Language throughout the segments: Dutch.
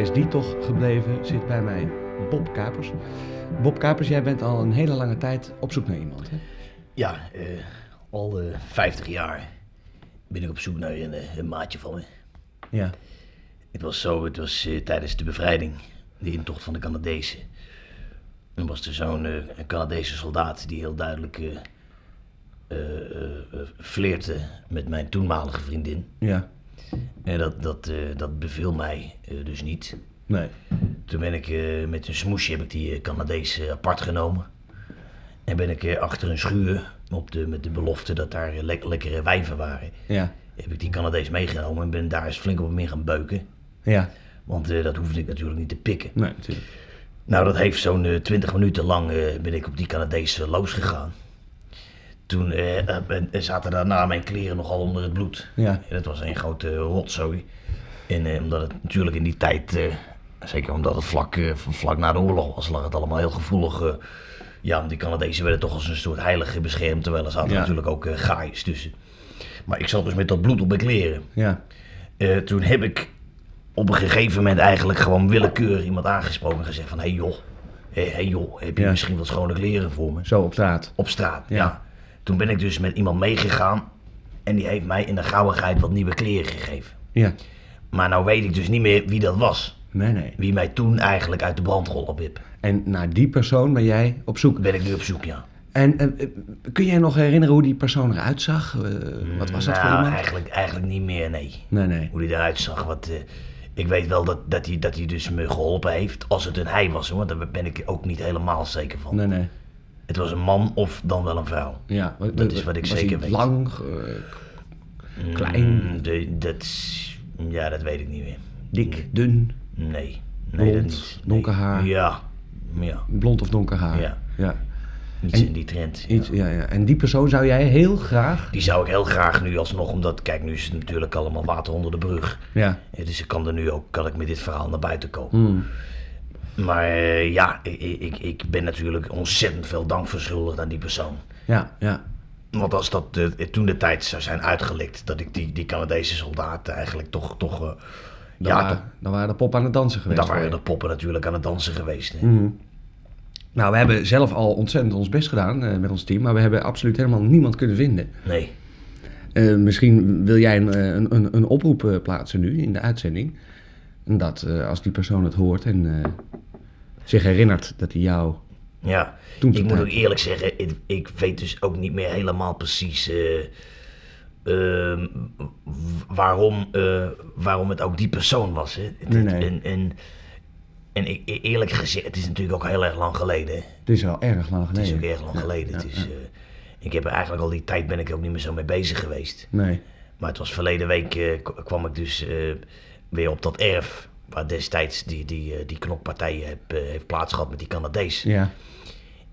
is die toch gebleven, zit bij mij Bob Kapers. Bob Kapers, jij bent al een hele lange tijd op zoek naar iemand. Hè? Ja, eh, al eh 50 jaar ben ik op zoek naar een, eh, een maatje van me. Ja. Het was zo, het was tijdens de bevrijding, de intocht van de Canadezen. En was er zo'n een Canadese soldaat die heel duidelijk eh, flirte met mijn toenmalige vriendin. Ja. En dat, dat, eh, dat beviel mij eh, dus niet. Nee. Toen ben ik eh, met een smoesje heb ik die Canadees apart genomen. En ben ik achter een schuur, op de, met de belofte dat daar lek- lekkere wijven waren, Ja. heb ik die Canadees meegenomen en ben daar eens flink op hem in gaan beuken. Ja. Want dat hoefde ik natuurlijk niet te pikken. Nee, natuurlijk. Nou, dat heeft zo'n eh, twintig minuten lang ben ik op die Canadees losgegaan. Toen eh, eh, eh, zaten daarna mijn kleren nogal onder het bloed. Ja. Dat was een grote rotzooi. En omdat het natuurlijk in die tijd, zeker omdat het vlak, vlak na de oorlog was, lag het allemaal heel gevoelig. ja, die Canadezen werden toch als een soort heilige beschermd, terwijl er zaten Ja. natuurlijk ook eh gaaiers tussen. Maar ik zat dus met dat bloed op mijn kleren. Ja. Toen heb ik op een gegeven moment eigenlijk gewoon willekeurig iemand aangesproken en gezegd van... Hé hey joh, hey joh, heb je Ja. misschien wat schone kleren voor me? Zo op straat. Op straat, Ja. Toen ben ik dus met iemand meegegaan en die heeft mij in de gauwigheid wat nieuwe kleren gegeven. Ja. Maar nou weet ik dus niet meer wie dat was. Nee, nee. Wie mij toen eigenlijk uit de brand geholpen heeft. En naar die persoon ben jij op zoek. Ben ik nu op zoek, ja. En eh, eh, kun jij nog herinneren hoe die persoon eruit zag? Eh, wat was dat voor nou, iemand? Eigenlijk, eigenlijk niet meer, nee. Nee, nee. Hoe hij eruit zag. Wat, ik weet wel dat, dat, hij, dat hij dus me geholpen heeft. Als het een hij was, hoor. Daar ben ik ook niet helemaal zeker van. Nee, nee. Het was een man of dan wel een vrouw. Ja, Dat is wat ik zeker weet. lang, eh, Klein. Mm, de, dat, ja, dat weet ik niet meer. dik, dun, Nee, nee Blond, dat niet. Nee. donker haar. Ja, ja. blond of donker haar. Ja. ja. Iets En- in die trend. Iets, ja, ja. En die persoon zou jij heel graag... Die zou ik heel graag nu alsnog, omdat, kijk, nu is het natuurlijk allemaal water onder de brug. Ja. Dus ik kan er nu ook, kan ik met dit verhaal naar buiten komen. Hmm. Maar eh, ja, ik, ik, ik ben natuurlijk ontzettend veel dank verschuldigd aan die persoon. Ja, ja. Want als dat eh, toen de tijd zou zijn uitgelekt, dat ik die, die Canadese soldaten eigenlijk toch, toch eh, Dan, ja, waren, toch, dan waren de pop aan het dansen geweest. dan waren de poppen natuurlijk aan het dansen geweest. hè. Mhm. Nou, we hebben zelf al ontzettend ons best gedaan met ons team, maar we hebben absoluut helemaal niemand kunnen vinden. Nee, misschien wil jij een, een, een, een oproep plaatsen nu in de uitzending. En Dat als die persoon het hoort en zich herinnert dat hij jou ja. Toen ik moet ook eerlijk zeggen, ik, ik weet dus ook niet meer helemaal precies eh, ehm, waarom, eh, waarom het ook die persoon was. Hè. Het- Nee, nee. En, en, en ik, e- eerlijk gezegd, het is natuurlijk ook heel erg lang geleden. hè. Het is al erg lang Het is geleden. ook erg lang Ja, geleden. ja, het is, ja. eh, ik heb er eigenlijk al die tijd ben ik er ook niet meer zo mee bezig geweest. Nee. Maar het was verleden week kwam ik dus weer op dat erf. Waar destijds die, die, eh, die knokpartij heb, eh, heeft plaatsgehad met die Canadees. Ja.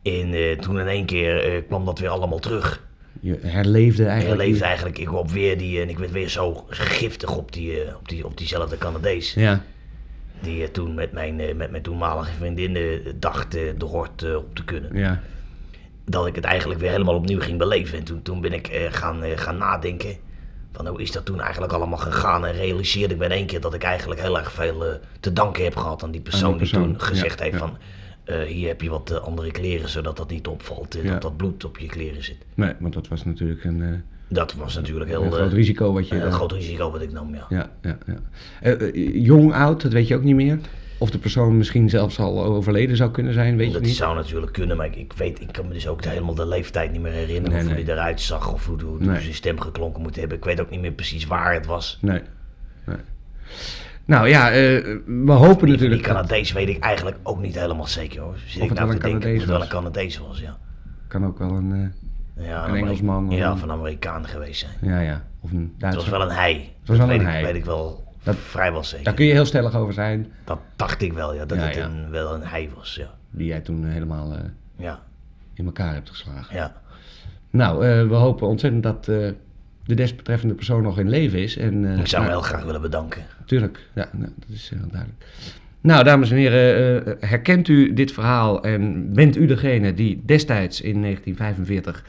En eh, toen in één keer eh, kwam dat weer allemaal terug. Je herleefde En eigenlijk. leefde eigenlijk, ik op weer die, en ik werd weer zo giftig op, die, eh, op, die, op diezelfde Canadees. Ja. Die eh, toen met mijn, eh, met mijn toenmalige vriendin eh, dacht eh, de hort eh, op te kunnen. Ja. dat ik het eigenlijk weer helemaal opnieuw ging beleven. En toen, toen ben ik eh, gaan, eh, gaan nadenken van hoe is dat toen eigenlijk allemaal gegaan. En realiseerde ik me in één keer dat ik eigenlijk heel erg veel eh, te danken heb gehad aan die persoon, persoon, die toen gezegd ja, heeft ja. van... eh, hier heb je wat eh, andere kleren, zodat dat niet opvalt, Ja. dat dat bloed op je kleren zit. Nee, want dat was natuurlijk een, Dat was natuurlijk een heel groot eh, risico wat je... een groot risico wat ik nam, ja. Ja, ja, ja. Jong, oud, dat weet je ook niet meer. Of de persoon misschien zelfs al overleden zou kunnen zijn, weet je Dat niet. zou natuurlijk kunnen, maar ik, ik weet, ik kan me dus ook helemaal de leeftijd niet meer herinneren. Nee, of hoe nee. hij eruit zag, of hoe, hoe, hoe Nee. zijn stem geklonken moet hebben. Ik weet ook niet meer precies waar het was. Nee. nee. Nou ja, eh, we hopen Die, natuurlijk... die Canadees weet ik eigenlijk ook niet helemaal zeker hoor. Zit Of ik het nou wel een of het wel een Canadees Canadees was, ja. kan ook wel een... eh, ja Een Engelsman Ja, een- of een Amerikaan geweest zijn. ja, ja, of een Het Duitser. was wel een hij. was dat wel een weet, hij. Ik, weet ik wel Dat- vrijwel zeker. Daar kun je heel stellig over zijn, Dat dacht ik wel, ja. Dat Ja, het ja. Een, wel een hij was, ja. die jij toen helemaal eh, Ja, in elkaar hebt geslagen. ja. Nou, eh, we hopen ontzettend dat eh, de desbetreffende persoon nog in leven is. En, eh, Ik zou hem nou, heel graag willen bedanken. Tuurlijk, ja, nou, dat is heel duidelijk. Nou, dames en heren, eh, herkent u dit verhaal en bent u degene die destijds in 1945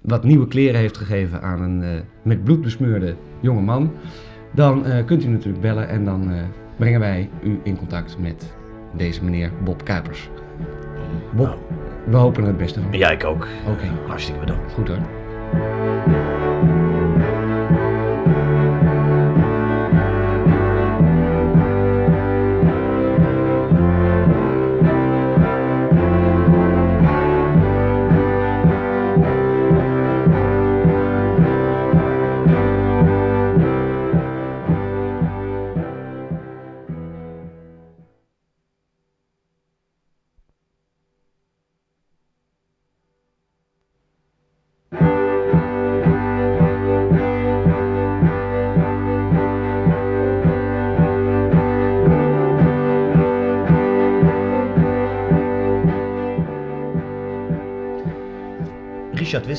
wat nieuwe kleren heeft gegeven aan een eh, met bloed besmeurde jonge man? Dan eh, kunt u natuurlijk bellen en dan eh, brengen wij u in contact met deze meneer Bob Kuipers. Bob, Nou, we hopen er het beste van. ja, ik ook. Oké, Hartstikke bedankt. goed hoor.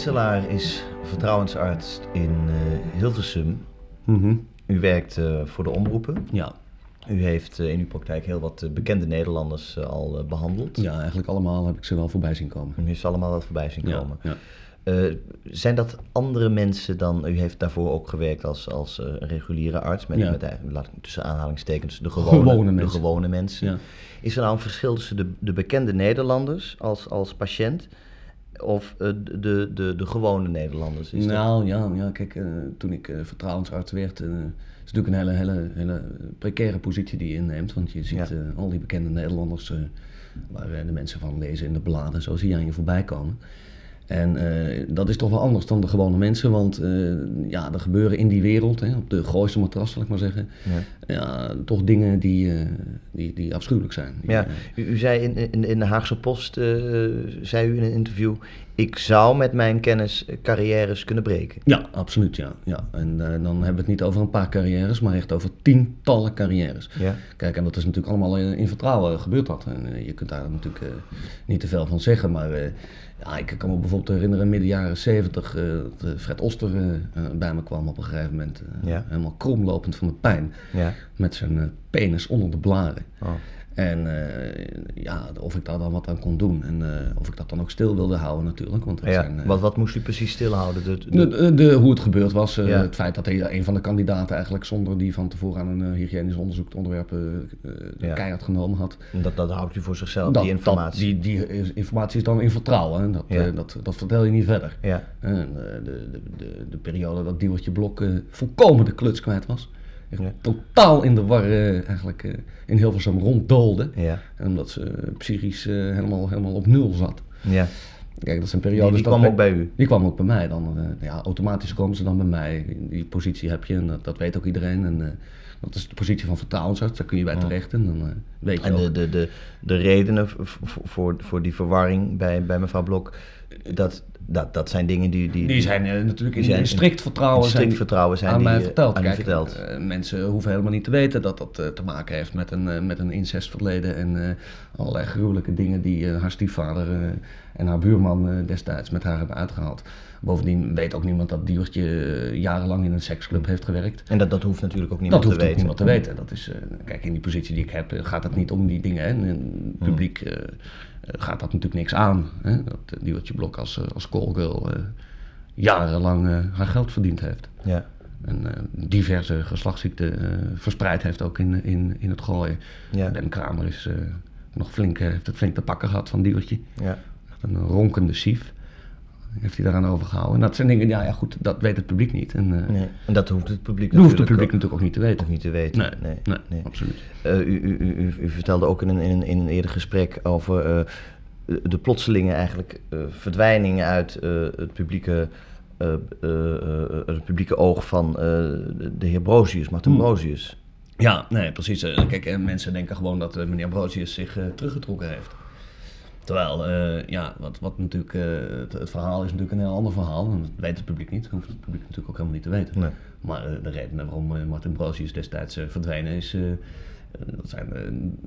Wisselaar is vertrouwensarts in eh, Hilversum. Mhm. U werkt eh, voor de omroepen. Ja. U heeft eh, in uw praktijk heel wat bekende Nederlanders al eh, behandeld. ja, eigenlijk allemaal heb ik ze wel voorbij zien komen. U heeft ze allemaal wat voorbij zien komen. ja. Zijn dat andere mensen dan... U heeft daarvoor ook gewerkt als, als reguliere arts. Met, Ja. met, laat ik tussen aanhalingstekens de gewone, Gewone De mensen. gewone mensen. Is er nou een verschil tussen de, de bekende Nederlanders als, als patiënt... of eh, de, de, de, gewone Nederlanders? Is dat- nou ja, ja, kijk, eh, toen ik eh, vertrouwensarts werd, is het natuurlijk een hele, hele, hele precaire positie die je inneemt. Want je ziet Ja. al die bekende Nederlanders, waar de mensen van lezen in de bladen, zo zie je aan je voorbij komen. En eh, dat is toch wel anders dan de gewone mensen, want eh, ja, er gebeuren in die wereld, hè, op de gooise matras zal ik maar zeggen, Ja. ja, toch dingen die, eh, die, die afschuwelijk zijn. Ja, u, u zei in, in, in de Haagse Post, zei u in een interview, ik zou met mijn kennis carrières kunnen breken. Ja, absoluut, ja. ja. En dan hebben we het niet over een paar carrières, maar echt over tientallen carrières. Ja. Kijk, en dat is natuurlijk allemaal in, in vertrouwen gebeurt dat. En je kunt daar natuurlijk niet te veel van zeggen, maar ja, ik kan me bijvoorbeeld herinneren midden jaren zeventig eh, dat Fred Oster eh, eh, bij me kwam op een gegeven moment. Ja. Helemaal kromlopend van de pijn, Ja. met zijn penis onder de blaren. Oh. En eh, ja, of ik daar dan wat aan kon doen. En eh, of ik dat dan ook stil wilde houden natuurlijk. Want Ja. zijn, eh, Wat, wat moest u precies stilhouden? De, de- de, de, de- hoe het gebeurd was, Ja. het feit dat hij een van de kandidaten eigenlijk zonder die van tevoren aan een hygiënisch onderzoek onderwerp eh, Ja. keihard genomen had. dat, dat houdt u voor zichzelf, Dat- die informatie. Dat, die, die informatie is dan in vertrouwen. hè. Dat, Ja. dat, dat vertel je niet verder. Ja. En, de, de, de, de periode dat Diewertje Blok volkomen de kluts kwijt was. Totaal in de war eh, eigenlijk eh, in Hilversum ronddoolde. Ja. Omdat ze eh, psychisch helemaal, helemaal op nul zat. Ja. Kijk, dat zijn Die, periodes... die dat kwam ook bij u. die kwam ook bij mij dan. ja, automatisch komen ze dan bij mij. Die positie heb je en dat, dat weet ook iedereen. En, dat is de positie van vertrouwensarts, daar kun je bij terecht. En dan weet je En de, de, de, de redenen voor, voor die verwarring bij, bij mevrouw Blok, dat, dat, dat zijn dingen die... Die, die zijn eh, natuurlijk die zijn in strikt vertrouwen, in strikt zijn vertrouwen zijn aan die, mij verteld. aan u Kijk, verteld. eh, mensen hoeven helemaal niet te weten dat dat eh, te maken heeft met een, met een incestverleden. En allerlei gruwelijke dingen die haar stiefvader en haar buurman destijds met haar hebben uitgehaald. Bovendien weet ook niemand dat Diewertje eh, jarenlang in een seksclub heeft gewerkt. En dat, dat hoeft natuurlijk ook niemand dat hoeft te ook weten. niemand te weten. Dat is, kijk, in die positie die ik heb gaat het niet om die dingen. Hè. En het publiek gaat dat natuurlijk niks aan. Hè. Dat uh, Diewertje Blok als, eh, als callgirl eh, jarenlang eh, haar geld verdiend heeft. Ja. En eh, diverse geslachtsziekten eh, verspreid heeft ook in, in, in het gooien. Ja. Ben Kramer is eh, nog flink, eh, heeft het flink te pakken gehad van Diewertje. Ja. Een ronkende sief. Heeft hij daaraan overgehouden. En dat zijn dingen, ja, ja goed, dat weet het publiek niet. En, eh, Nee. En dat hoeft het publiek dat hoeft het natuurlijk publiek ook, natuurlijk ook niet te weten. ook niet te weten. Nee, nee. nee, nee. absoluut. Eh, u, u, u, u- vertelde ook in een, in een, in een eerder gesprek over eh, de plotselinge eigenlijk verdwijning uit het, publieke, het publieke oog van de, heer Brozius, Martin Hmm. Brozius. Ja, nee, precies. Kijk, mensen denken gewoon dat meneer Brozius zich teruggetrokken heeft. Terwijl, eh, ja, wat, wat natuurlijk, eh, het, het verhaal is natuurlijk een heel ander verhaal. En dat weet het publiek niet. Dat hoeft het publiek natuurlijk ook helemaal niet te weten. Nee. Maar eh, de redenen waarom Martin Brozius destijds verdwenen is... dat zijn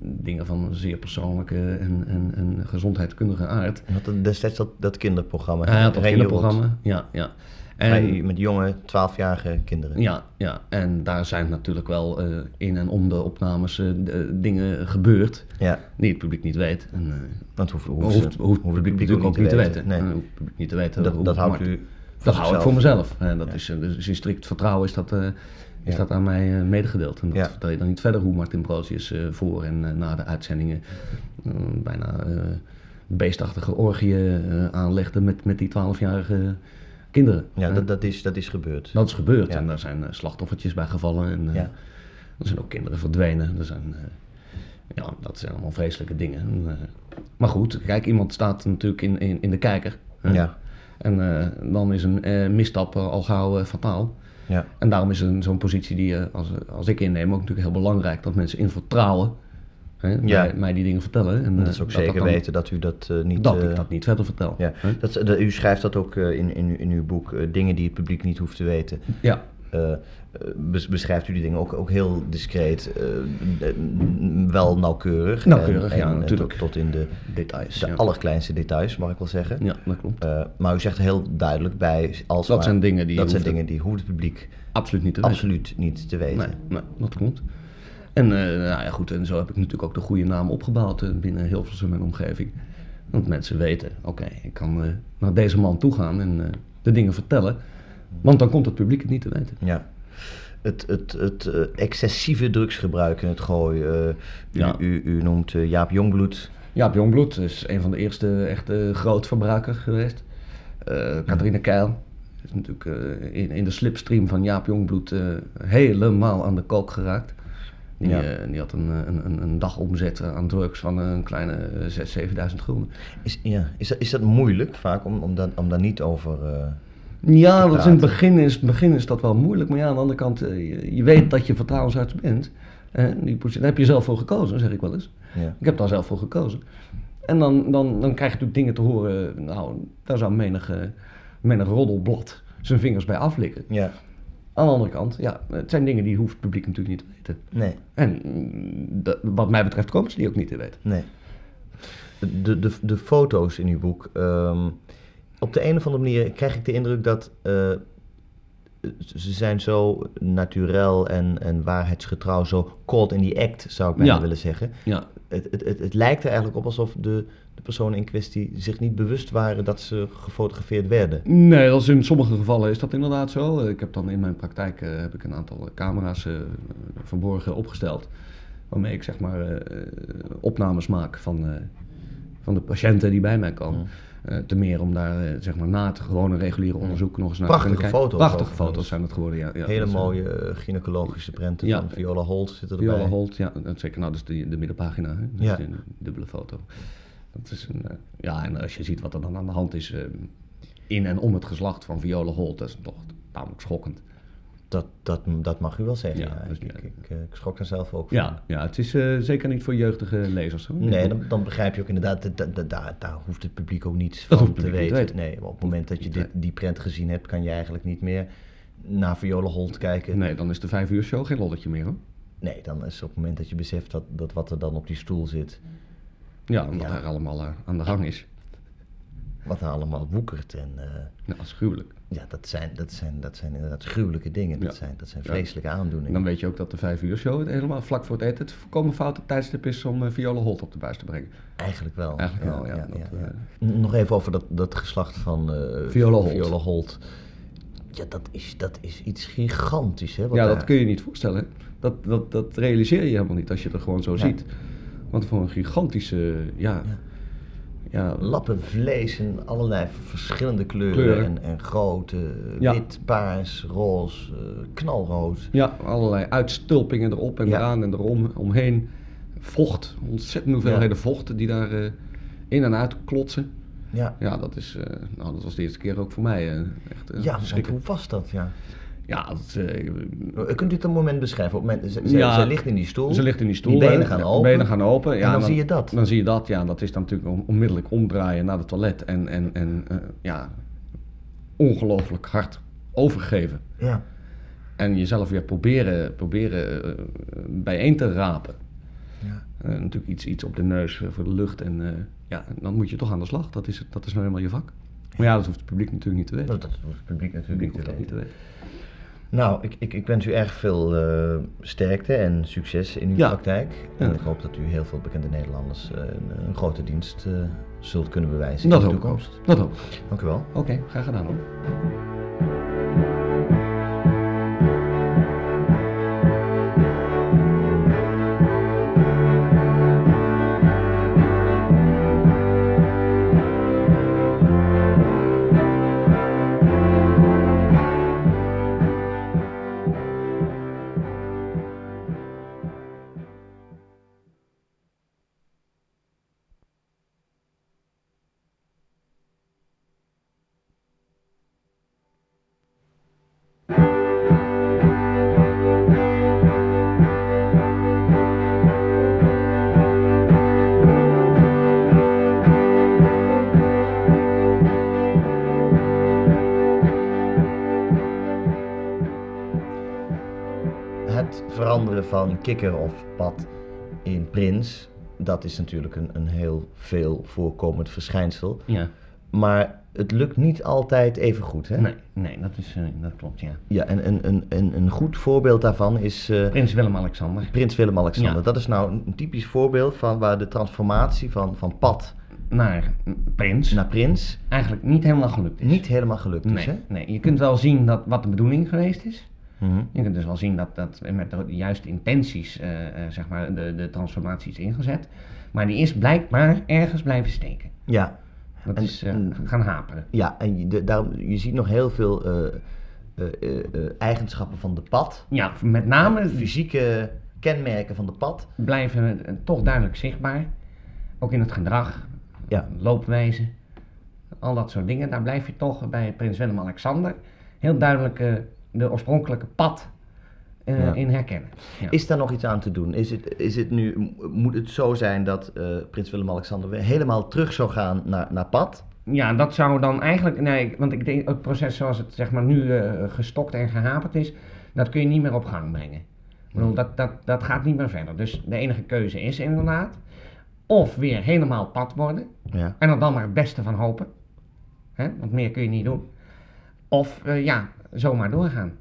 dingen van zeer persoonlijke en, en, en gezondheidskundige aard. Had destijds dat, dat kinderprogramma. Hij had dat kinderprogramma, ja, ja. En, Met jonge, 12-jarige kinderen. Ja, ja, en daar zijn natuurlijk wel eh, in en om de opnames eh, eh, dingen gebeurd Ja, die het publiek niet weet. En, want hoeft, hoeft, hoeft, het publiek natuurlijk ook niet te weten. Nee. Hoeft het publiek niet te weten. Dat, houdt u Dat hou ik voor mezelf. Hè. Dat Ja. is, dus in strikt vertrouwen is dat, is Ja. dat aan mij medegedeeld. En dat Ja. vertel je dan niet verder hoe Martin eh voor en na de uitzendingen bijna beestachtige orgieën eh, aanlegde met, met die 12-jarige kinderen. Ja, dat, dat, is, dat is gebeurd. Dat is gebeurd Ja. en daar zijn eh, slachtoffertjes bij gevallen. En, eh, Ja. Er zijn ook kinderen verdwenen. Er zijn, eh, ja, dat zijn allemaal vreselijke dingen. En, maar goed, kijk, iemand staat natuurlijk in, in, in de kijker. Ja. En dan is een eh, misstap al gauw fataal. Ja. En daarom is een, zo'n positie die als, als ik inneem ook natuurlijk heel belangrijk. Dat mensen in vertrouwen hè, Ja. mij, die dingen vertellen. En, Dat eh, is ook zeker weten dat u dat eh, niet... Dat eh, ik dat niet verder vertel. Ja, hè. dat, dat- u schrijft dat ook eh, in, in, in uw boek, eh, dingen die het publiek niet hoeft te weten. ja. Eh, eh, bes- beschrijft u die dingen ook, ook heel discreet, eh, eh, wel nauwkeurig. Nauwkeurig, en, ja, en, natuurlijk. Tot, tot in de, details. de ja. allerkleinste details, mag ik wel zeggen. ja, dat klopt. Eh, maar u zegt heel duidelijk bij, als Dat maar- zijn dingen die dat zijn dingen die hoeft het publiek Absoluut niet te weten. absoluut niet te weten. Nee, nee, dat klopt. En eh, nou ja, goed, en zo heb ik natuurlijk ook de goede naam opgebouwd eh, binnen Hilversum en omgeving. Want mensen weten, oké, ik kan eh, naar deze man toe gaan en de dingen vertellen. Want dan komt het publiek het niet te weten. Ja. Het, het, het excessieve drugsgebruik in het gooi. u, Ja. u, u noemt Jaap Jongbloed. Jaap Jongbloed is een van de eerste echte grootverbruikers geweest. Catharina Keil is natuurlijk in, in de slipstream van Jaap Jongbloed helemaal aan de kook geraakt. Die, Ja. eh, die had een, eh, een, een, een dagomzet aan drugs van een kleine eh, 6.000, 7.000 gulden. Is, ja, is, dat, is dat moeilijk vaak om, om, daar, om daar niet over. eh, Ja, te dat in het, begin is, begin is dat wel moeilijk. Maar ja, aan de andere kant, eh, je, weet dat je vertrouwensarts bent. Eh, die positie, daar heb je zelf voor gekozen, zeg ik wel eens. ja. Ik heb daar zelf voor gekozen. En dan, dan, dan krijg je natuurlijk dingen te horen. Nou, daar zou menig, eh, menig roddelblad zijn vingers bij aflikken. ja, Aan de andere kant, ja, het zijn dingen die hoeft het publiek natuurlijk niet te weten. nee, En mm, dat- wat mij betreft komen ze die ook niet te weten. nee. De, de, de foto's in uw boek. ehm, op de een of andere manier krijg ik de indruk dat. eh, ze zijn zo naturel en, en waarheidsgetrouw, zo caught in the act, zou ik bijna Ja. willen zeggen. Ja, Het, het, het, het lijkt er eigenlijk op alsof de, de personen in kwestie zich niet bewust waren dat ze gefotografeerd werden. Nee, dat is in sommige gevallen is dat inderdaad zo. Ik heb dan in mijn praktijk eh, heb ik een aantal camera's eh, verborgen opgesteld. Waarmee ik zeg maar eh, opnames maak van, van de patiënten die bij mij komen. Eh, te meer om daar eh, zeg maar na het gewone reguliere onderzoek nog eens naar Prachtige te kijken. foto's Prachtige foto's zijn het geworden, ja. ja Hele dat zijn- mooie eh, gynaecologische prenten Ja. van Viola Holt zitten erbij. Viola Holt, ja, dat zeker. Nou, dus de, de middenpagina, hè? Ja. een dubbele foto. Dat is een, ja, en als je ziet wat er dan aan de hand is eh, in en om het geslacht van Viola Holt, dat is toch tamelijk schokkend. Dat, dat, dat mag u wel zeggen. Ja, Ja, dus ik, ik, ik, eh, ik schrok daar zelf ook van. Ja, ja het is eh, zeker niet voor jeugdige lezers. Hoor. Nee, dan, dan begrijp je ook inderdaad, dat- daar, hoeft het publiek ook niets Dat van te weten. Nee, maar op het moment dat je dit, die prent gezien hebt, kan je eigenlijk niet meer naar Viola Holt kijken. Nee, dan is de vijf uur show geen lolletje meer hoor. Nee, dan is op het moment dat je beseft dat, dat wat er dan op die stoel zit, Ja, Ja. er allemaal eh, aan de gang is. wat er allemaal woekert. En eh, Ja, dat is gruwelijk. Ja, dat zijn, dat, zijn, dat zijn inderdaad gruwelijke dingen. Dat Ja. zijn, dat zijn Ja. vreselijke En aandoeningen. dan weet je ook dat de vijf uur show het helemaal vlak voor het eten het voorkomen foute tijdstip is om eh, Viola Holt op de buis te brengen. Eigenlijk wel. Eigenlijk wel, ja, dat, eh, Nog even over dat, dat geslacht van eh, Viola Holt. Viola Holt. Ja, dat is, dat is iets gigantisch, hè? wat ja, daar- dat kun je niet voorstellen. Dat, dat, dat realiseer je helemaal niet als je het er gewoon zo Ja. ziet. Want voor een gigantische, ja, Ja. Lappen vlees in allerlei verschillende kleuren, Kleuren. En, en grootte. Ja. Wit, paars, roze, eh, knalrood. ja, allerlei uitstulpingen erop en eraan en erom, omheen. Vocht, ontzettend hoeveelheden vocht die daar eh, in en uit klotsen. Ja, Ja, dat is, eh, nou, dat was de eerste keer ook voor mij eh, echt eh, ja hoe was dat? Ja. Ja, dat, eh, Kunt u het een moment beschrijven? Op moment, ze, ze, Ja. ze ligt in die stoel. Ze ligt in die stoel. Die benen gaan open. Benen gaan open. Ja, dan zie je dat. Dan zie je dat, ja. Dat is dan natuurlijk on- onmiddellijk omdraaien naar het toilet. En, en, en eh, ja, ongelooflijk hard overgeven. Ja. En jezelf weer proberen, proberen eh, bijeen te rapen. Ja. Natuurlijk iets, iets op de neus voor de lucht. En ja, dan moet je toch aan de slag. Dat is, dat is nou helemaal je vak. Maar ja, dat hoeft het publiek natuurlijk niet te weten. Dat, dat hoeft het publiek Het natuurlijk publiek niet hoeft te dat weten. niet te weten. Nou, ik, ik, ik wens u erg veel eh, sterkte en succes in uw Ja. praktijk. Ja. En ik hoop dat u heel veel bekende Nederlanders eh, een, een grote dienst eh, zult kunnen bewijzen Dat in de ik ook. toekomst. Dat hoop ik. Dank u wel. Oké, graag gedaan hoor. Van kikker of pad in prins, dat is natuurlijk een, een heel veel voorkomend verschijnsel. Ja. Maar het lukt niet altijd even goed, hè? Nee, nee dat, is, eh, dat klopt, ja. Ja, en een, een, een, een goed voorbeeld daarvan is eh, Prins Willem-Alexander. Prins Willem-Alexander. Ja. Dat is nou een typisch voorbeeld van waar de transformatie van, van pad Naar prins. naar prins Eigenlijk niet helemaal gelukt is. niet helemaal gelukt is, nee, hè? nee, je kunt wel zien dat, wat de bedoeling geweest is. Mhm. Je kunt dus wel zien dat, dat met de juiste intenties eh, eh, zeg maar de, de transformatie is ingezet. Maar die is blijkbaar ergens blijven steken. Ja, Dat En- is eh, gaan haperen. ja en je, de, daarom, je ziet nog heel veel eigenschappen van de pad. Ja, met name Fysieke kenmerken van de pad. blijven toch duidelijk zichtbaar. Ook in het gedrag, Ja. loopwijze, al dat soort dingen. Daar blijf je toch bij prins Willem-Alexander heel duidelijk eh, de oorspronkelijke pad eh, Ja. in herkennen. Ja. Is daar nog iets aan te doen? Is het, is het nu, moet het zo zijn dat eh, prins Willem-Alexander weer helemaal terug zou gaan naar, naar pad? Ja, dat zou dan eigenlijk, nee, want ik denk het proces zoals het zeg maar nu eh, gestokt en gehaperd is, dat kun je niet meer op gang brengen. Ik bedoel, dat, dat, dat gaat niet meer verder. Dus de enige keuze is inderdaad, of weer helemaal pad worden, Ja. en er dan maar het beste van hopen, hè, want meer kun je niet doen, of ja, zomaar doorgaan.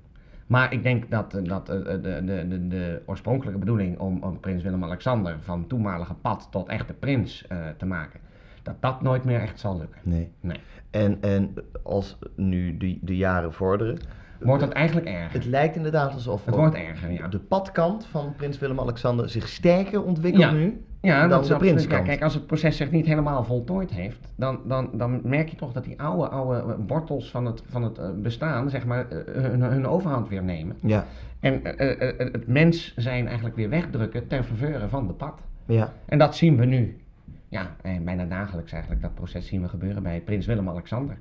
Maar ik denk dat, eh, dat eh, de, de, de, de oorspronkelijke bedoeling om, om prins Willem-Alexander van toenmalige pad tot echte prins eh, te maken, dat dat nooit meer echt zal lukken. Nee. Nee. En, en als nu de, de jaren vorderen, Wordt het eigenlijk erger? het lijkt inderdaad alsof Het wordt erger, ja. de padkant van prins Willem-Alexander zich sterker ontwikkelt Ja. nu Ja, dat is de absoluut. Ja, kijk, als het proces zich niet helemaal voltooid heeft, dan, dan, dan merk je toch dat die oude, oude wortels van het, van het eh, bestaan, zeg maar, eh, hun, hun overhand weer nemen. Ja, En eh, eh, eh, het mens zijn eigenlijk weer wegdrukken ter faveur van de pad. ja, En dat zien we nu. Ja, eh, bijna dagelijks eigenlijk, dat proces zien we gebeuren bij prins Willem-Alexander.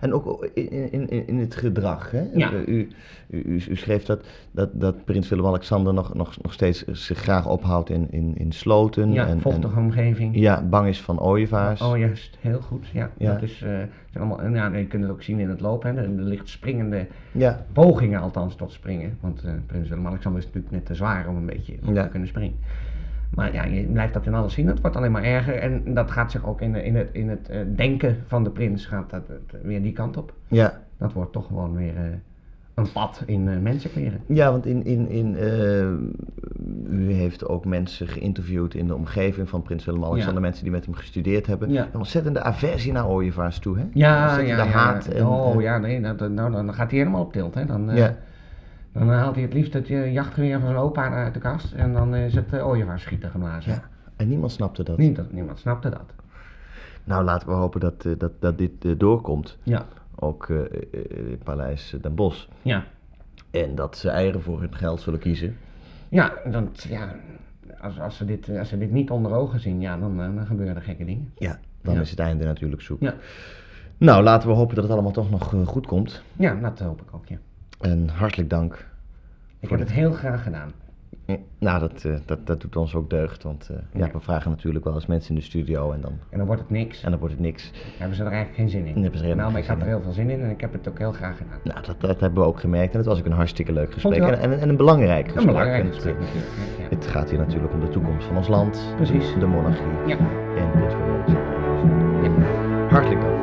En ook in, in, in, in het gedrag. Hè? Ja. U, u, u, u schreef dat, dat, dat prins Willem-Alexander nog, nog, nog steeds zich graag ophoudt in, in, in sloten. Ja, en, vochtige omgeving. ja, bang is van ooievaars. Oh, juist, heel goed. Ja, Ja. dat is, zijn allemaal, en ja, je kunt het ook zien in het lopen. Hè. Er ligt springende Ja, pogingen althans tot springen. Want eh, prins Willem-Alexander is natuurlijk net te zwaar om een beetje op Ja. te kunnen springen. Maar ja, je blijft dat in alles zien. Het wordt alleen maar erger. En dat gaat zich ook in, in het, in het eh, denken van de prins gaat dat, eh, weer die kant op. ja. Dat wordt toch gewoon weer eh, een pad in mensenkleren. Ja, want in, in, in, u heeft ook mensen geïnterviewd in de omgeving van Prins Willem-Alexander, Ja. mensen die met hem gestudeerd hebben. Ja. Een ontzettende aversie naar ooievaars toe, hè? Ja, ja, ja. haat. En, oh ja, nee, dat, nou, dan gaat hij helemaal op tilt. Hè. Dan, Ja. Dan haalt hij het liefst het eh, jachtgeweer van zijn opa uit de kast. En dan is het uh, ooievaarsschieten geblazen. ja. En niemand snapte dat. Niemand, niemand snapte dat. Nou, laten we hopen dat, eh, dat, dat dit eh, doorkomt. Ja, Ook eh, eh, in Paleis Den Bosch. ja. En dat ze eieren voor hun geld zullen kiezen. Ja, dat, ja als, als, ze dit, als ze dit niet onder ogen zien, ja, dan, eh, dan gebeuren er gekke dingen. Ja, dan Ja. is het einde natuurlijk zoek. Ja, Nou, laten we hopen dat het allemaal toch nog eh, goed komt. ja dat hoop ik ook, ja. En hartelijk dank. Ik heb het heel graag gedaan. Nou, dat, eh, dat, dat doet ons ook deugd. Want eh, ja. Ja. we vragen natuurlijk wel eens mensen in de studio en dan, En dan wordt het niks. en dan wordt het niks. Dan hebben ze er eigenlijk geen zin in. Hebben ze er nou, maar ik had er heel veel zin in en ik heb het ook heel graag gedaan. Nou, dat, dat hebben we ook gemerkt. En het was ook een hartstikke leuk gesprek. En, en, en een belangrijk gesprek. Een belangrijk En het, gesprek eh, natuurlijk. Ja. Het gaat hier natuurlijk om de toekomst van ons land. Precies. De monarchie. Ja. En dit voor Hartelijk dank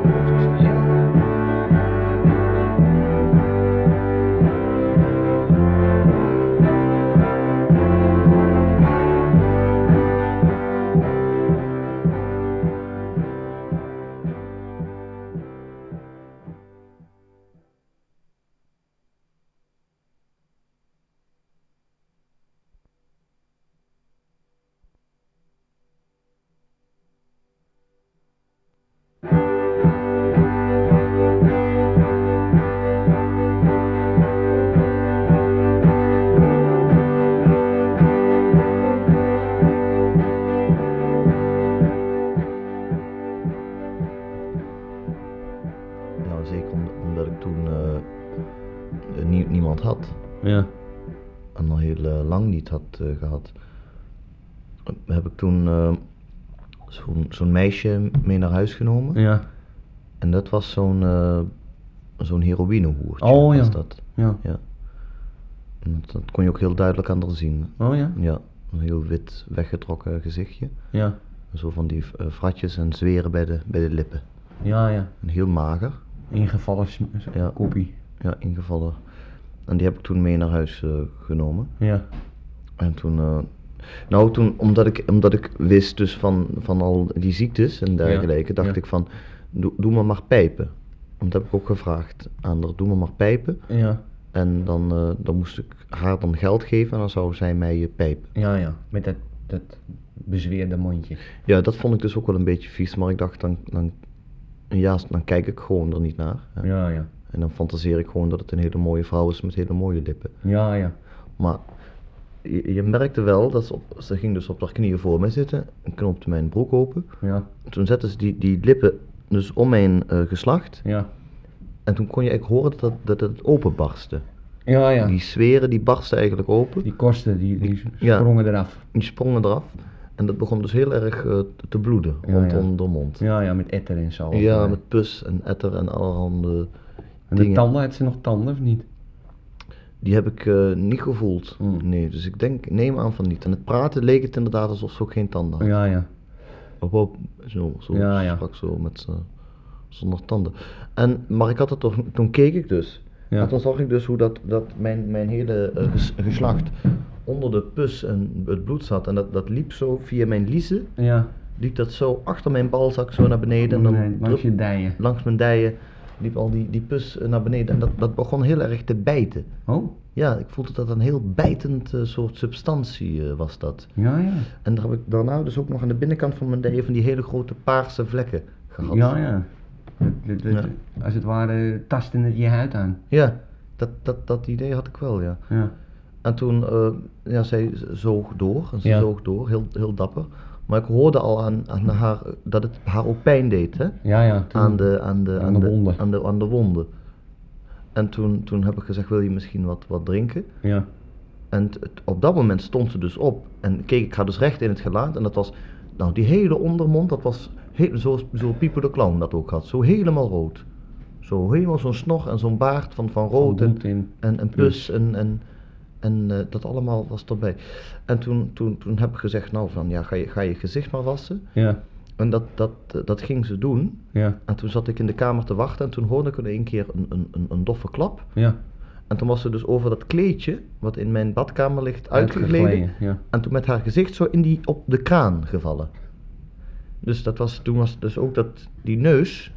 Heb ik toen eh, zo'n meisje mee naar huis genomen. Ja. En dat was zo'n eh zo'n heroïnehoertje. Oh, ja. dat. Ja. Ja. En Dat, dat kon je ook heel duidelijk aan haar zien. Oh ja? Ja, een heel wit weggetrokken gezichtje. Ja. Zo van die eh, fratjes en zweren bij de, bij de lippen. Ja, ja. En heel mager. Ingevallen Ja. koppie. Ja, ingevallen. En die heb ik toen mee naar huis eh, genomen. Ja. En toen, eh, nou toen, omdat ik, omdat ik wist dus van, van al die ziektes en dergelijke, dacht ja. ik van, doe, doe me maar pijpen. Want dat heb ik ook gevraagd aan haar, doe me maar pijpen. Ja. En dan, eh, dan moest ik haar dan geld geven en dan zou zij mij eh, pijpen. Ja, ja. Met dat, dat bezweerde mondje. Ja, dat vond ik dus ook wel een beetje vies, maar ik dacht dan, dan, ja, dan kijk ik gewoon er niet naar. hè. Ja, ja. En dan fantaseer ik gewoon dat het een hele mooie vrouw is met hele mooie lippen. Ja, ja. Maar je, je merkte wel dat ze, op, ze ging dus op haar knieën voor mij zitten en knoopte mijn broek open. Ja. Toen zette ze die, die lippen dus om mijn eh, geslacht. Ja. En toen kon je eigenlijk horen dat, dat het openbarstte. Ja, ja. Die zweren die barsten eigenlijk open. Die kosten, die, die sprongen eraf. Die sprongen eraf. En dat begon dus heel erg eh, te bloeden Ja, rondom ja. de mond. Ja, ja, met etter en zo. Ja, met pus en etter en allerhande En de dingen. tanden, had ze nog tanden of niet? Die heb ik eh, niet gevoeld. Hmm. Nee, dus ik denk, neem aan van niet. En het praten leek het inderdaad alsof ze ook geen tanden had. Ja, ja. Op, op, zo, zo Ja, ja. sprak zo met zonder tanden. En, maar ik had het toch, toen keek ik dus. Ja. En toen zag ik dus hoe dat, dat mijn, mijn hele eh, ges- geslacht onder de pus en het bloed zat. En dat, dat liep zo via mijn liezen, Ja. liep dat zo achter mijn balzak zo naar beneden. En dan Nee, langs je dijen. langs mijn dijen liep al die, die pus eh, naar beneden. En dat, dat begon heel erg te bijten. Oh, Ja, ik voelde dat een heel bijtend eh, soort substantie eh, was dat. ja, ja. En daar heb ik daarna dus ook nog aan de binnenkant van mijn dijen van die hele grote paarse vlekken gehad. Ja, ja. Dat- dat- dat- Ja. Als het ware tasten het je huid aan. Ja, dat, dat, dat idee had ik wel, ja. Ja. En toen, ja, zij zoog door, en ze Ja. zoog door, heel, heel dapper. Maar ik hoorde al aan, aan haar dat het haar ook pijn deed, hè? Ja, ja. toen- Aan de, aan de, Aan de wonden. Aan de, aan de wonden. En toen, toen heb ik gezegd, wil je misschien wat, wat drinken? Ja. En t- t- op dat moment stond ze dus op en keek ik haar dus recht in het gelaat. En dat was, nou die hele ondermond, dat was he- zoals zo Pieper de Clown dat ook had. Zo helemaal rood. Zo helemaal zo'n snor en zo'n baard van, van rood en, en, en pus en, en, en eh, dat allemaal was erbij. En toen, toen, toen heb ik gezegd, nou van ja, ga je, ga je gezicht maar wassen. Ja. En dat, dat, eh, dat ging ze doen. Ja. En toen zat ik in de kamer te wachten en toen hoorde ik in één keer een, een, een, een doffe klap. Ja. En toen was ze dus over dat kleedje, wat in mijn badkamer ligt, uitgegleden. Ja. En toen met haar gezicht zo in die, op de kraan gevallen. Dus dat was, toen was dus ook dat, die neus,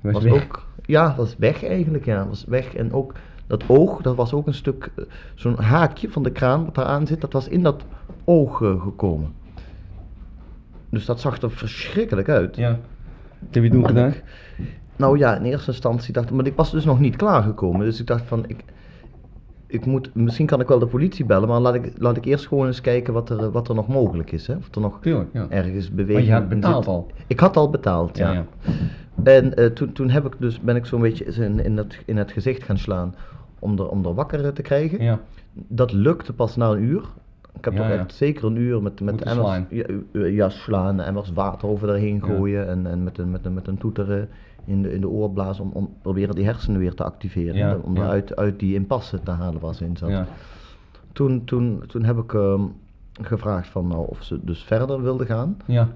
Was was, ook, ja, was weg eigenlijk, ja, was weg. En ook dat oog, dat was ook een stuk, eh, zo'n haakje van de kraan wat daar aan zit, dat was in dat oog eh, gekomen. Dus dat zag er verschrikkelijk uit. Ja. Wat heb je toen gedaan? Nou ja, in eerste instantie dacht ik, maar ik was dus nog niet klaargekomen. Dus ik dacht van, ik, ik moet, misschien kan ik wel de politie bellen, maar laat ik, laat ik eerst gewoon eens kijken wat er, wat er nog mogelijk is. Hè? Of er nog Tuurlijk, ja. ergens beweging Want je had betaald zit. al. Ik had al betaald, ja. Ja, ja. En eh, toen, toen heb ik dus, ben ik zo'n beetje in, in, het, in het gezicht gaan slaan om er, om er wakker te krijgen. Ja. Dat lukte pas na een uur. Ik heb Ja, toch ja. echt zeker een uur met, met emmers, slaan. Ja, ja, slaan, emmers water over erheen gooien en, en met, een, met, een, met een toeter eh, in de, in de oor blazen om, om proberen die hersenen weer te activeren. Om eruit uit die impasse te halen waar ze in zat. Ja. Toen, toen, toen heb ik ehm, gevraagd van, nou, of ze dus verder wilde gaan. Ja.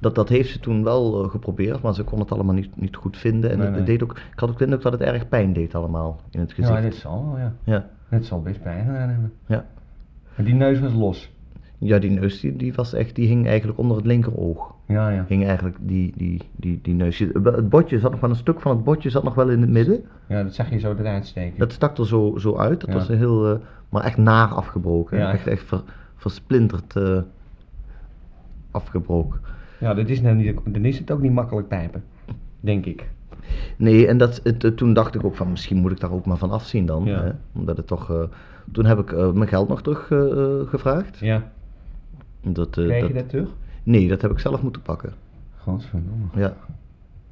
Dat, dat heeft ze toen wel eh, geprobeerd, maar ze kon het allemaal niet, niet goed vinden. En Nee, het, het nee. deed ook, ik had ook de indruk dat het erg pijn deed allemaal in het gezicht. Ja, dit zal ja. Ja, Het zal best pijn gedaan hebben. ja. Maar die neus was los. ja die neus die, die, was echt, die hing eigenlijk onder het linkeroog. Ja, ja. Hing eigenlijk die, die, die, die neus. Het botje zat nog wel, een stuk van het botje zat nog wel in het midden. Ja, dat zag je zo eruit steken. Dat stak er zo, zo uit. Dat Ja. was een heel, eh, maar echt naar afgebroken. Ja. Echt, echt ver- versplinterd eh, afgebroken. Ja, dat is nou niet, dan is het ook niet makkelijk pijpen. Denk ik. Nee, en dat, het, eh, toen dacht ik ook van misschien moet ik daar ook maar van afzien dan. Ja. Hè? Omdat het toch. eh, toen heb ik eh, mijn geld nog terug gevraagd. Ja. Dat, eh, Kreeg je dat- dat terug? Nee, dat heb ik zelf moeten pakken. Godverdomme. Ja.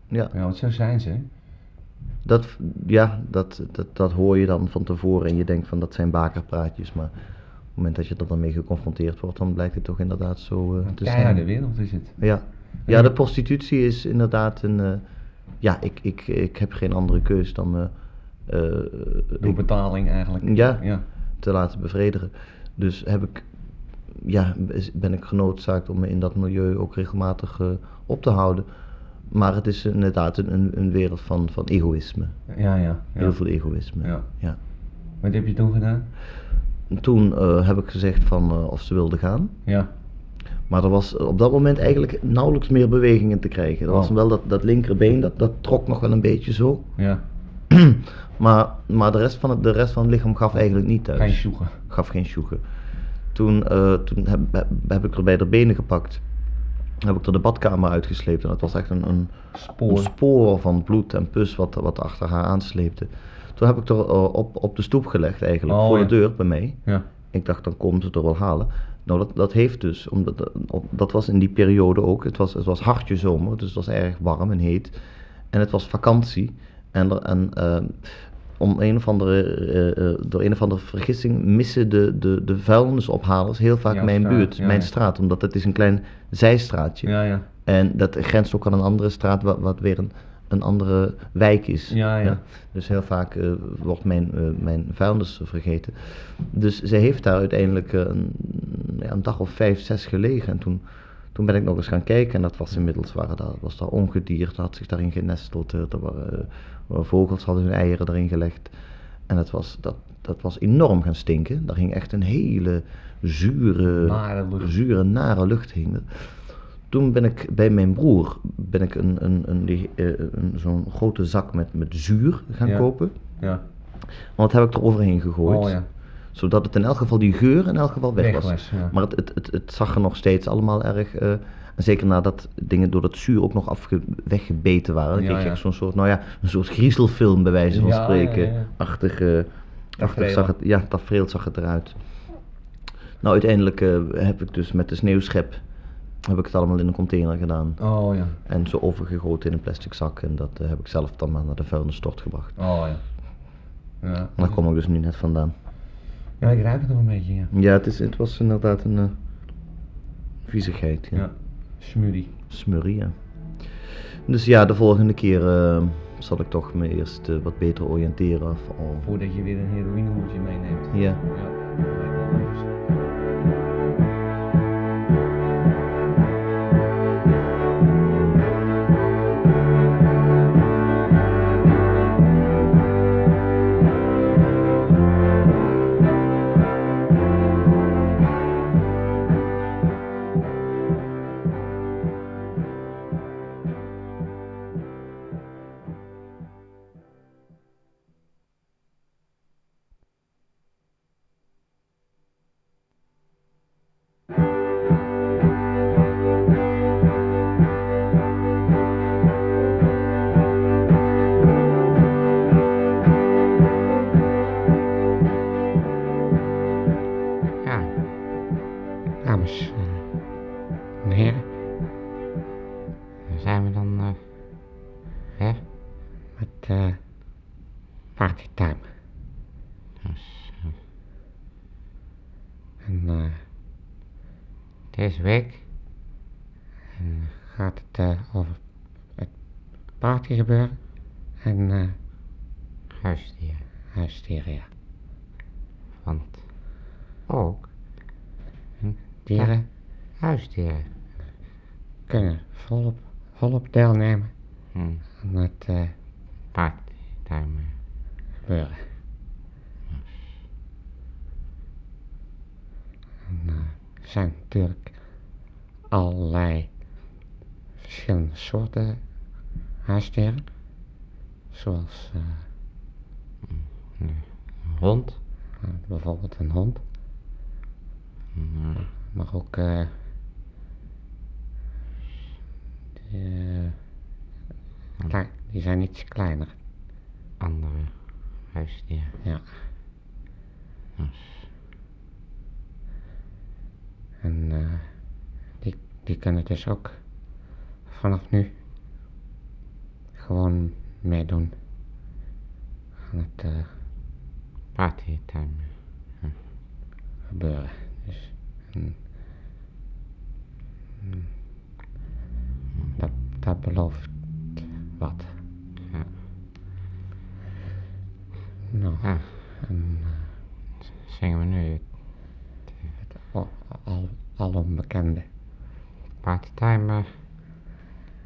Ja, Ja, want zo zijn ze. dat, ja dat, dat, dat hoor je dan van tevoren en je denkt van dat zijn bakerpraatjes. Maar het moment dat je er dan mee geconfronteerd wordt, dan blijkt het toch inderdaad zo Een te zijn. wereld is het. Ja. ja, de prostitutie is inderdaad een. eh, ja, ik, ik, ik heb geen andere keus dan me. eh, Door betaling eigenlijk. Ja. Ja. te laten bevredigen. Dus heb ik, ja, ben ik genoodzaakt om me in dat milieu ook regelmatig op te houden. Maar het is inderdaad een, een, een wereld van, van egoïsme. Ja, ja. Heel veel egoïsme. Ja. Ja. Wat heb je toen gedaan? En Toen eh, heb ik gezegd van eh, of ze wilde gaan. Ja. Maar er was op dat moment eigenlijk nauwelijks meer beweging in te krijgen. Er was wel dat, dat linkerbeen, dat, dat trok nog wel een beetje zo. Ja. maar maar de, rest van het, de rest van het lichaam gaf eigenlijk niet thuis. Geen sjoegen. Gaf geen sjoegen. Toen, eh, toen heb, heb, heb ik er bij de benen gepakt. Heb ik er de badkamer uitgesleept. En dat was echt een, een, Spoor. een spoor van bloed en pus wat, wat achter haar aansleepte. Toen heb ik er eh, op, op de stoep gelegd eigenlijk, Oh, voor ja. de deur bij mij. Ja. Ik dacht, dan komen ze het er wel halen. Nou, dat, dat heeft dus, omdat, dat- op- dat was in die periode ook, het was, het was hartje zomer, dus het was erg warm en heet. En het was vakantie. En, er- en eh, om een of andere, eh, eh, door een of andere vergissing missen de, de, de vuilnisophalers heel vaak mijn straat, buurt, ja, mijn ja. straat, omdat het is een klein zijstraatje. Ja, ja. En dat grenst ook aan een andere straat, wat, wat weer een, een andere wijk is. Ja, ja. Dus heel vaak eh, wordt mijn, mijn vuilnis vergeten. Dus zij heeft daar uiteindelijk een, ja, een dag of vijf, zes gelegen. En toen, toen ben ik nog eens gaan kijken en dat was inmiddels, waren daar, was daar ongedierte, had zich daarin genesteld. eh, Er waren, eh, vogels hadden hun eieren erin gelegd. En dat was, dat, dat was enorm gaan stinken. Daar hing echt een hele zure, Nare lucht. zure, nare lucht hing. Toen ben ik bij mijn broer ben ik een, een, een, die, eh, een, zo'n grote zak met, met zuur gaan Ja. kopen. Ja. Want dat heb ik er overheen gegooid. Oh ja. Zodat het in elk geval die geur in elk geval weg, Weg was. ja. Maar het, het, het, het zag er nog steeds allemaal erg. eh, en zeker nadat dingen door dat zuur ook nog afge, weggebeten waren. Dan Ja, kreeg je ja. echt zo'n soort, nou ja, een soort griezelfilm bij wijze van spreken. Achtig, eh, achtig Tafereel. zag het, ja, tafereel zag het eruit. Nou, uiteindelijk eh, heb ik dus met de sneeuwschep heb ik het allemaal in een container gedaan. Oh ja. En zo overgegoten in een plastic zak. En dat heb ik zelf dan maar naar de vuilnisstort gebracht. Oh ja. Ja. En daar kom ik dus nu net vandaan. Ja, ik ruik het nog een beetje, ja. Ja, het, is, het was inderdaad een eh, viezigheid. Ja. Ja. Smurrie. Smurrie, ja. Dus ja, de volgende keer eh, zal ik toch me eerst eh, wat beter oriënteren. Of, al- Voordat je weer een heroïnehoedje meeneemt. Ja. Ja, week eh, gaat het eh, over het party gebeuren. En eh huisdieren. Huisdieren, ja. Want ook hm, dieren, huisdieren, kunnen volop, volop deelnemen aan het eh partytime gebeuren. En eh, er zijn natuurlijk allerlei verschillende soorten huisdieren. Zoals een hond, bijvoorbeeld een hond. Maar ook eh die, zijn iets kleiner. Andere huisdieren. Ja. En eh, die, kunnen dus ook vanaf nu gewoon meedoen aan het eh partytime eh, gebeuren. Dus mm, mm, dat, dat belooft wat. Ja. Nou, en, eh, zingen we nu? Het al, al, al onbekende Partytime eh,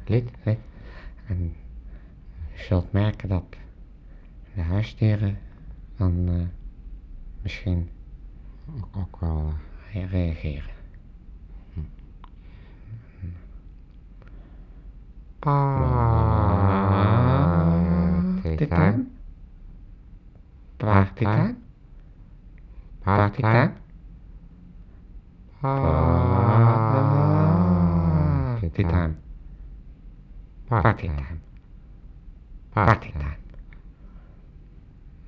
lid? lid. En je zult merken dat de huisdieren dan eh, misschien Ook, ook wel. eh, reageren. Partytime. Partytime.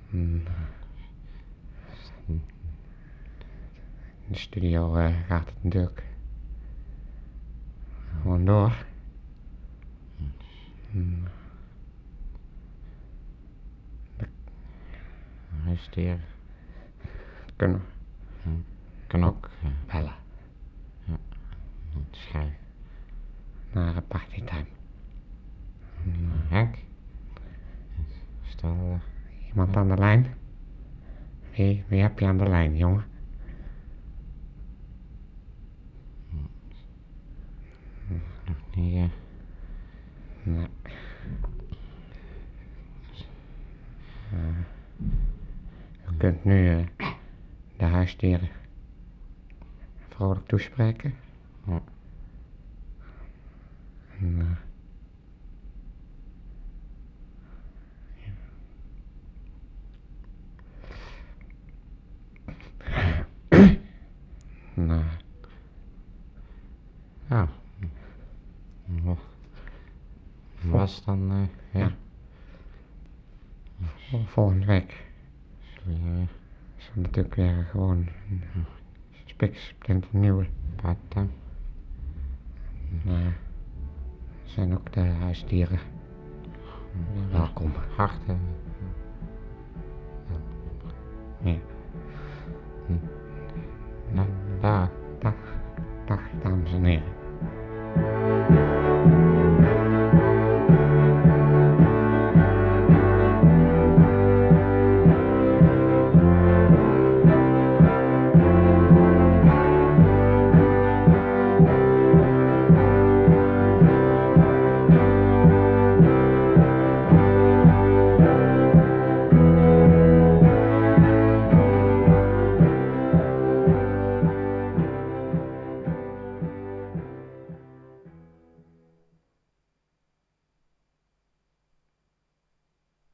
Hmm. In de studio eh, gaat het natuurlijk gewoon door. Hmm. Kunnen Kan ook eh, bellen. Schrijven. Naar een partytime. Henk? Stel, eh, Iemand aan de lijn? Wie, wie heb je aan de lijn, jongen? nog niet. eh, Nee. Eh, u kunt nu eh, de huisdieren vrolijk toespreken. Ja. En, eh, eh, Ja. Was dan, eh, ja. vol- volgende week er natuurlijk weer gewoon een spiksplinter nieuwe. partytime? zijn ook de huisdieren. Ja, welkom. Harten. Ja. ja. Nou, dames en heren.